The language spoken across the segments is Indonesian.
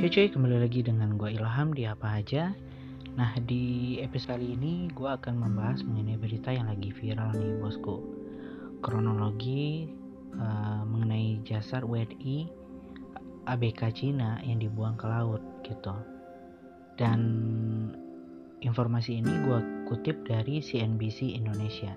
Oke cuy, kembali lagi dengan gue Ilham di apa aja. Nah di episode kali ini gue akan membahas mengenai berita yang lagi viral nih bosku. Kronologi uh, mengenai jasad WNI ABK Cina yang dibuang ke laut gitu. Dan informasi ini gue kutip dari CNBC Indonesia.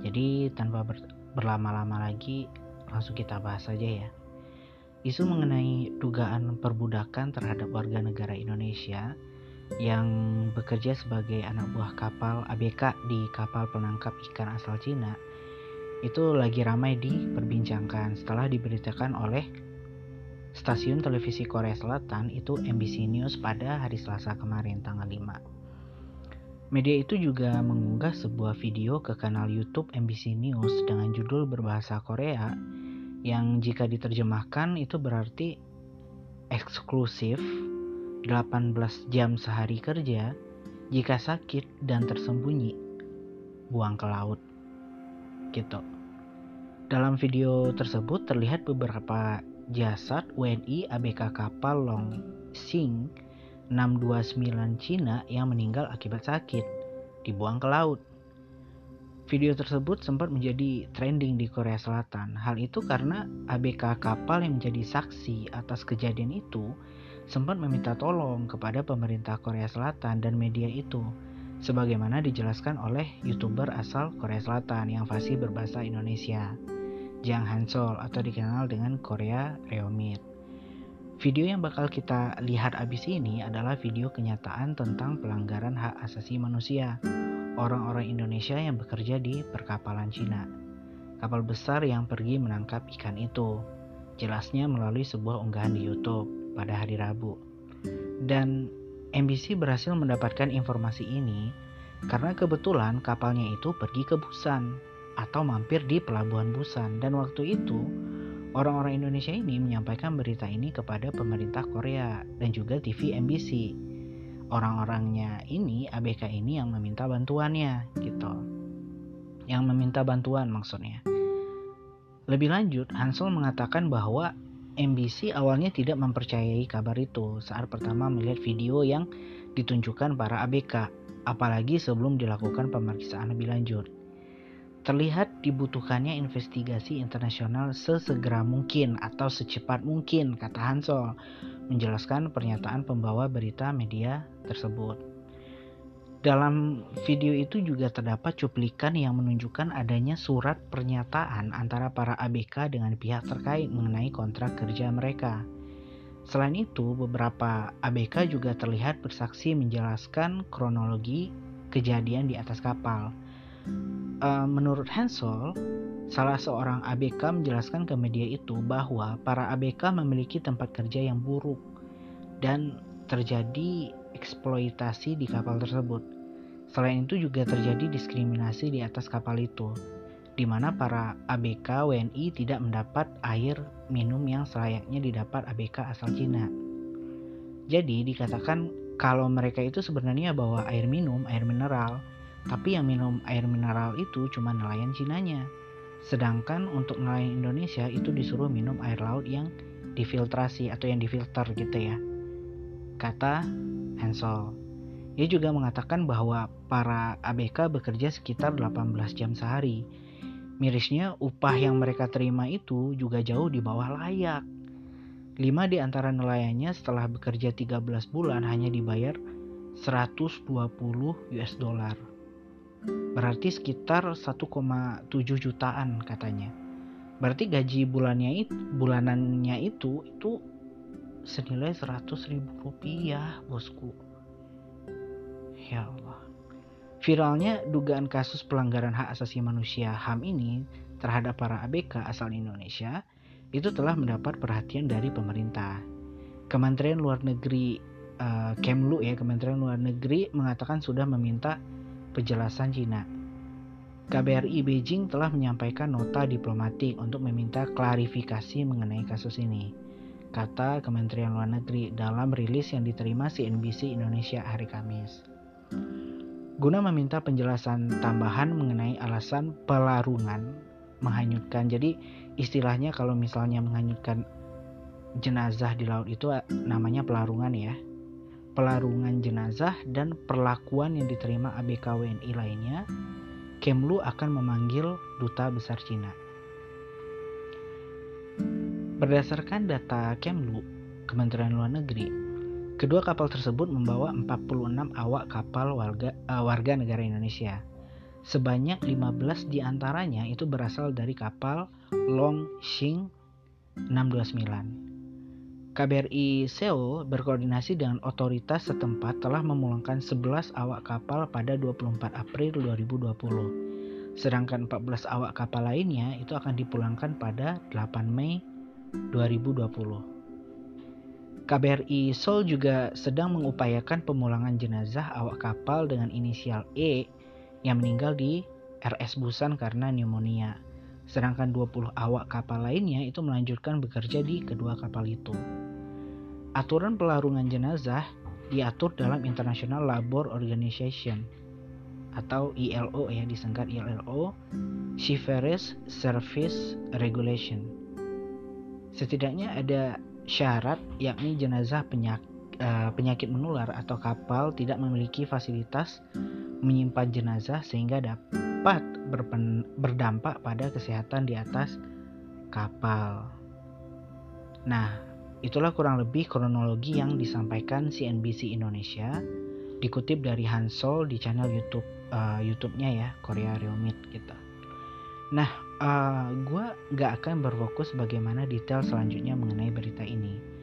Jadi tanpa ber berlama-lama lagi langsung kita bahas saja ya. Isu mengenai dugaan perbudakan terhadap warga negara Indonesia yang bekerja sebagai anak buah kapal ABK di kapal penangkap ikan asal Cina itu lagi ramai diperbincangkan setelah diberitakan oleh stasiun televisi Korea Selatan itu MBC News pada hari Selasa kemarin tanggal 5. Media itu juga mengunggah sebuah video ke kanal YouTube MBC News dengan judul berbahasa Korea yang jika diterjemahkan itu berarti eksklusif 18 jam sehari kerja jika sakit dan tersembunyi buang ke laut gitu. Dalam video tersebut terlihat beberapa jasad WNI ABK kapal Long Sing 629 Cina yang meninggal akibat sakit dibuang ke laut Video tersebut sempat menjadi trending di Korea Selatan. Hal itu karena ABK kapal yang menjadi saksi atas kejadian itu sempat meminta tolong kepada pemerintah Korea Selatan dan media itu, sebagaimana dijelaskan oleh youtuber asal Korea Selatan yang fasih berbahasa Indonesia, Jang Hansol atau dikenal dengan Korea Reomit. Video yang bakal kita lihat abis ini adalah video kenyataan tentang pelanggaran hak asasi manusia orang-orang Indonesia yang bekerja di perkapalan Cina. Kapal besar yang pergi menangkap ikan itu. Jelasnya melalui sebuah unggahan di YouTube pada hari Rabu. Dan MBC berhasil mendapatkan informasi ini karena kebetulan kapalnya itu pergi ke Busan atau mampir di pelabuhan Busan dan waktu itu orang-orang Indonesia ini menyampaikan berita ini kepada pemerintah Korea dan juga TV MBC orang-orangnya ini ABK ini yang meminta bantuannya gitu. Yang meminta bantuan maksudnya. Lebih lanjut Hansel mengatakan bahwa MBC awalnya tidak mempercayai kabar itu saat pertama melihat video yang ditunjukkan para ABK apalagi sebelum dilakukan pemeriksaan lebih lanjut terlihat dibutuhkannya investigasi internasional sesegera mungkin atau secepat mungkin, kata Hansol, menjelaskan pernyataan pembawa berita media tersebut. Dalam video itu juga terdapat cuplikan yang menunjukkan adanya surat pernyataan antara para ABK dengan pihak terkait mengenai kontrak kerja mereka. Selain itu, beberapa ABK juga terlihat bersaksi menjelaskan kronologi kejadian di atas kapal uh, menurut Hansel, salah seorang ABK menjelaskan ke media itu bahwa para ABK memiliki tempat kerja yang buruk dan terjadi eksploitasi di kapal tersebut. Selain itu juga terjadi diskriminasi di atas kapal itu, di mana para ABK WNI tidak mendapat air minum yang selayaknya didapat ABK asal Cina. Jadi dikatakan kalau mereka itu sebenarnya bawa air minum, air mineral, tapi yang minum air mineral itu cuma nelayan Cinanya. Sedangkan untuk nelayan Indonesia itu disuruh minum air laut yang difiltrasi atau yang difilter gitu ya. Kata Hansel. Ia juga mengatakan bahwa para ABK bekerja sekitar 18 jam sehari. Mirisnya upah yang mereka terima itu juga jauh di bawah layak. Lima di antara nelayannya setelah bekerja 13 bulan hanya dibayar 120 US dollar. Berarti sekitar 1,7 jutaan katanya. Berarti gaji bulannya itu bulanannya itu itu senilai 100 ribu rupiah bosku. Ya Allah. Viralnya dugaan kasus pelanggaran hak asasi manusia HAM ini terhadap para ABK asal Indonesia itu telah mendapat perhatian dari pemerintah. Kementerian Luar Negeri uh, Kemlu ya Kementerian Luar Negeri mengatakan sudah meminta penjelasan Cina. KBRI Beijing telah menyampaikan nota diplomatik untuk meminta klarifikasi mengenai kasus ini, kata Kementerian Luar Negeri dalam rilis yang diterima CNBC Indonesia hari Kamis. Guna meminta penjelasan tambahan mengenai alasan pelarungan menghanyutkan. Jadi istilahnya kalau misalnya menghanyutkan jenazah di laut itu namanya pelarungan ya pelarungan jenazah dan perlakuan yang diterima ABK WNI lainnya Kemlu akan memanggil duta besar Cina berdasarkan data Kemlu Kementerian Luar Negeri kedua kapal tersebut membawa 46 awak kapal warga, uh, warga negara Indonesia Sebanyak 15 di antaranya itu berasal dari kapal Longxing 629. KBRI Seoul berkoordinasi dengan otoritas setempat telah memulangkan 11 awak kapal pada 24 April 2020. Sedangkan 14 awak kapal lainnya itu akan dipulangkan pada 8 Mei 2020. KBRI Seoul juga sedang mengupayakan pemulangan jenazah awak kapal dengan inisial E yang meninggal di RS Busan karena pneumonia. Sedangkan 20 awak kapal lainnya itu melanjutkan bekerja di kedua kapal itu. Aturan pelarungan jenazah diatur dalam International Labour Organization atau ILO ya disingkat ILO Seafarers Service Regulation. Setidaknya ada syarat yakni jenazah penyakit, uh, penyakit menular atau kapal tidak memiliki fasilitas menyimpan jenazah sehingga dapat berdampak pada kesehatan di atas kapal. Nah, itulah kurang lebih kronologi yang disampaikan CNBC Indonesia dikutip dari Hansol di channel YouTube uh, YouTube-nya ya Korea Reomit gitu. Nah, uh, eh, gue gak akan berfokus bagaimana detail selanjutnya mengenai berita ini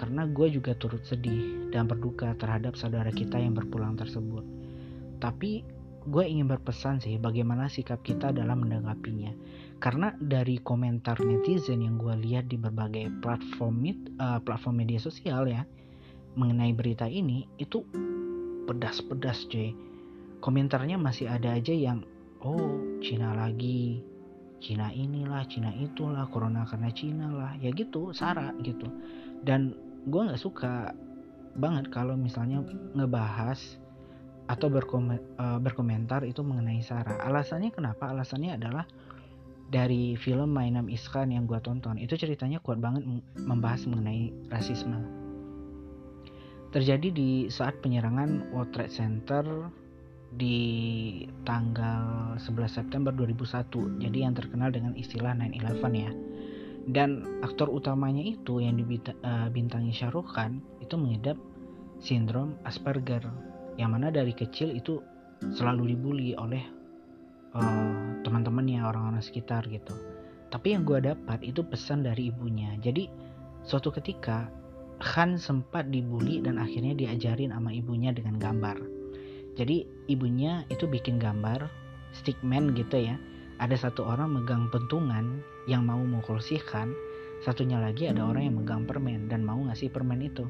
karena gue juga turut sedih dan berduka terhadap saudara kita yang berpulang tersebut. Tapi gue ingin berpesan sih bagaimana sikap kita dalam menanggapinya. Karena dari komentar netizen yang gue lihat di berbagai platform uh, platform media sosial ya mengenai berita ini itu pedas-pedas cuy. Komentarnya masih ada aja yang oh Cina lagi, Cina inilah, Cina itulah, corona karena Cina lah, ya gitu, sara gitu. Dan gue nggak suka banget kalau misalnya ngebahas atau uh, berkomentar itu mengenai Sarah. Alasannya kenapa? Alasannya adalah dari film My Name Is Khan yang gue tonton itu ceritanya kuat banget membahas mengenai rasisme. Terjadi di saat penyerangan World Trade Center di tanggal 11 September 2001. Jadi yang terkenal dengan istilah 9/11 ya. Dan aktor utamanya itu yang dibintangi eh, Shah Rukh Khan itu mengidap sindrom Asperger yang mana dari kecil itu selalu dibully oleh uh, teman-temannya orang-orang sekitar gitu. Tapi yang gue dapat itu pesan dari ibunya. Jadi suatu ketika Khan sempat dibully dan akhirnya diajarin sama ibunya dengan gambar. Jadi ibunya itu bikin gambar stickman gitu ya. Ada satu orang megang pentungan yang mau mukul si Khan satunya lagi ada orang yang megang permen dan mau ngasih permen itu.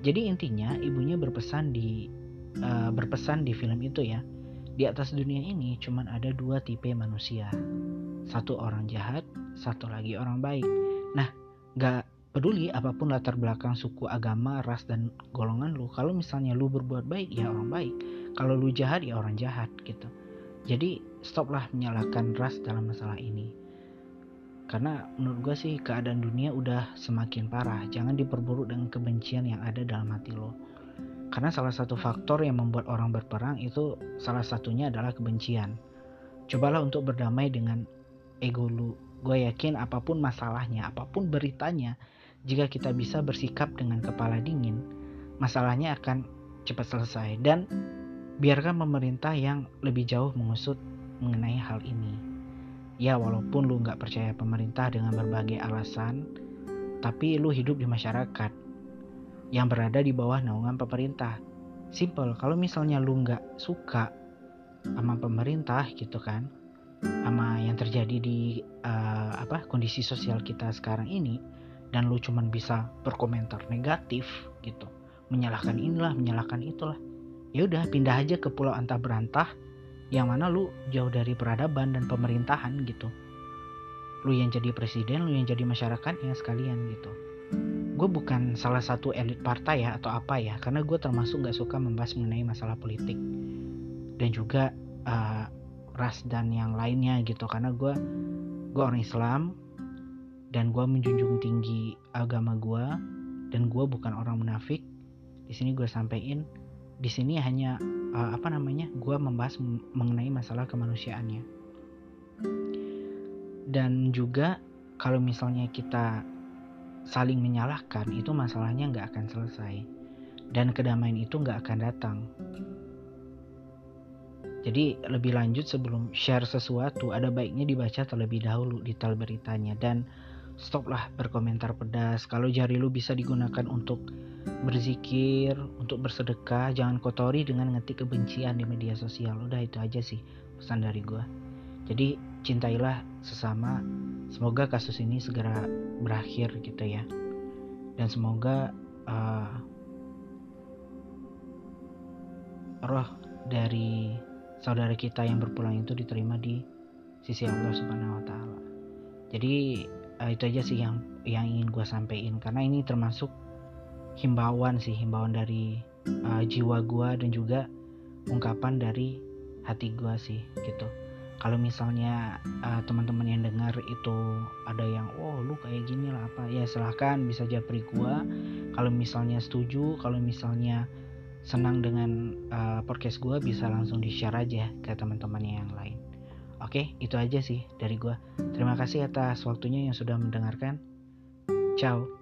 Jadi intinya ibunya berpesan di uh, berpesan di film itu ya. Di atas dunia ini cuma ada dua tipe manusia. Satu orang jahat satu lagi orang baik. Nah gak peduli apa pun latar belakang suku agama ras dan golongan lu. Kalau misalnya lu berbuat baik ya orang baik. Kalau lu jahat ya orang jahat gitu. Jadi stoplah menyalahkan ras dalam masalah ini. Karena menurut gue sih keadaan dunia udah semakin parah. Jangan diperburuk dengan kebencian yang ada dalam hati lo karena salah satu faktor yang membuat orang berperang itu salah satunya adalah kebencian. Cobalah untuk berdamai dengan ego lu. Gue yakin apa pun masalahnya, apa pun beritanya, jika kita bisa bersikap dengan kepala dingin, masalahnya akan cepat selesai. Dan biarkan pemerintah yang lebih jauh mengusut mengenai hal ini. Ya walaupun lu nggak percaya pemerintah dengan berbagai alasan, tapi lu hidup di masyarakat yang berada di bawah naungan pemerintah. Simple, kalau misalnya lu nggak suka sama pemerintah gitu kan, sama yang terjadi di uh, apa kondisi sosial kita sekarang ini, dan lu cuman bisa berkomentar negatif gitu, menyalahkan inilah, menyalahkan itulah, ya udah pindah aja ke pulau antah berantah, yang mana lu jauh dari peradaban dan pemerintahan gitu. Lu yang jadi presiden, lu yang jadi masyarakatnya sekalian gitu gue bukan salah satu elit partai ya atau apa ya karena gue termasuk gak suka membahas mengenai masalah politik. Dan juga uh, ras dan yang lainnya gitu karena gue gue orang Islam dan gue menjunjung tinggi agama gue dan gue bukan orang munafik. Di sini gue sampaikan di sini hanya uh, apa namanya gue membahas mengenai masalah kemanusiaannya. Dan juga kalau misalnya kita saling menyalahkan itu masalahnya nggak akan selesai dan kedamaian itu nggak akan datang jadi lebih lanjut sebelum share sesuatu ada baiknya dibaca terlebih dahulu detail beritanya dan stoplah berkomentar pedas. Kalau jari lu bisa digunakan untuk berzikir, untuk bersedekah, jangan kotori dengan ngetik kebencian di media sosial. Udah itu aja sih pesan dari gue. Jadi cintailah sesama. Semoga kasus ini segera berakhir gitu ya. Dan semoga uh, roh dari saudara kita yang berpulang itu diterima di sisi Allah Subhanahu wa taala. Jadi uh, itu aja sih yang yang ingin gue sampaikan karena ini termasuk himbauan sih himbauan dari uh, jiwa gue dan juga ungkapan dari hati gue sih gitu kalau misalnya uh, teman-teman yang dengar itu ada yang oh lu kayak gini lah apa ya silahkan bisa japri gue kalau misalnya setuju kalau misalnya senang dengan uh, podcast gue bisa langsung di share aja ke teman-teman yang lain Oke, itu aja sih dari gue. Terima kasih atas waktunya yang sudah mendengarkan. Ciao.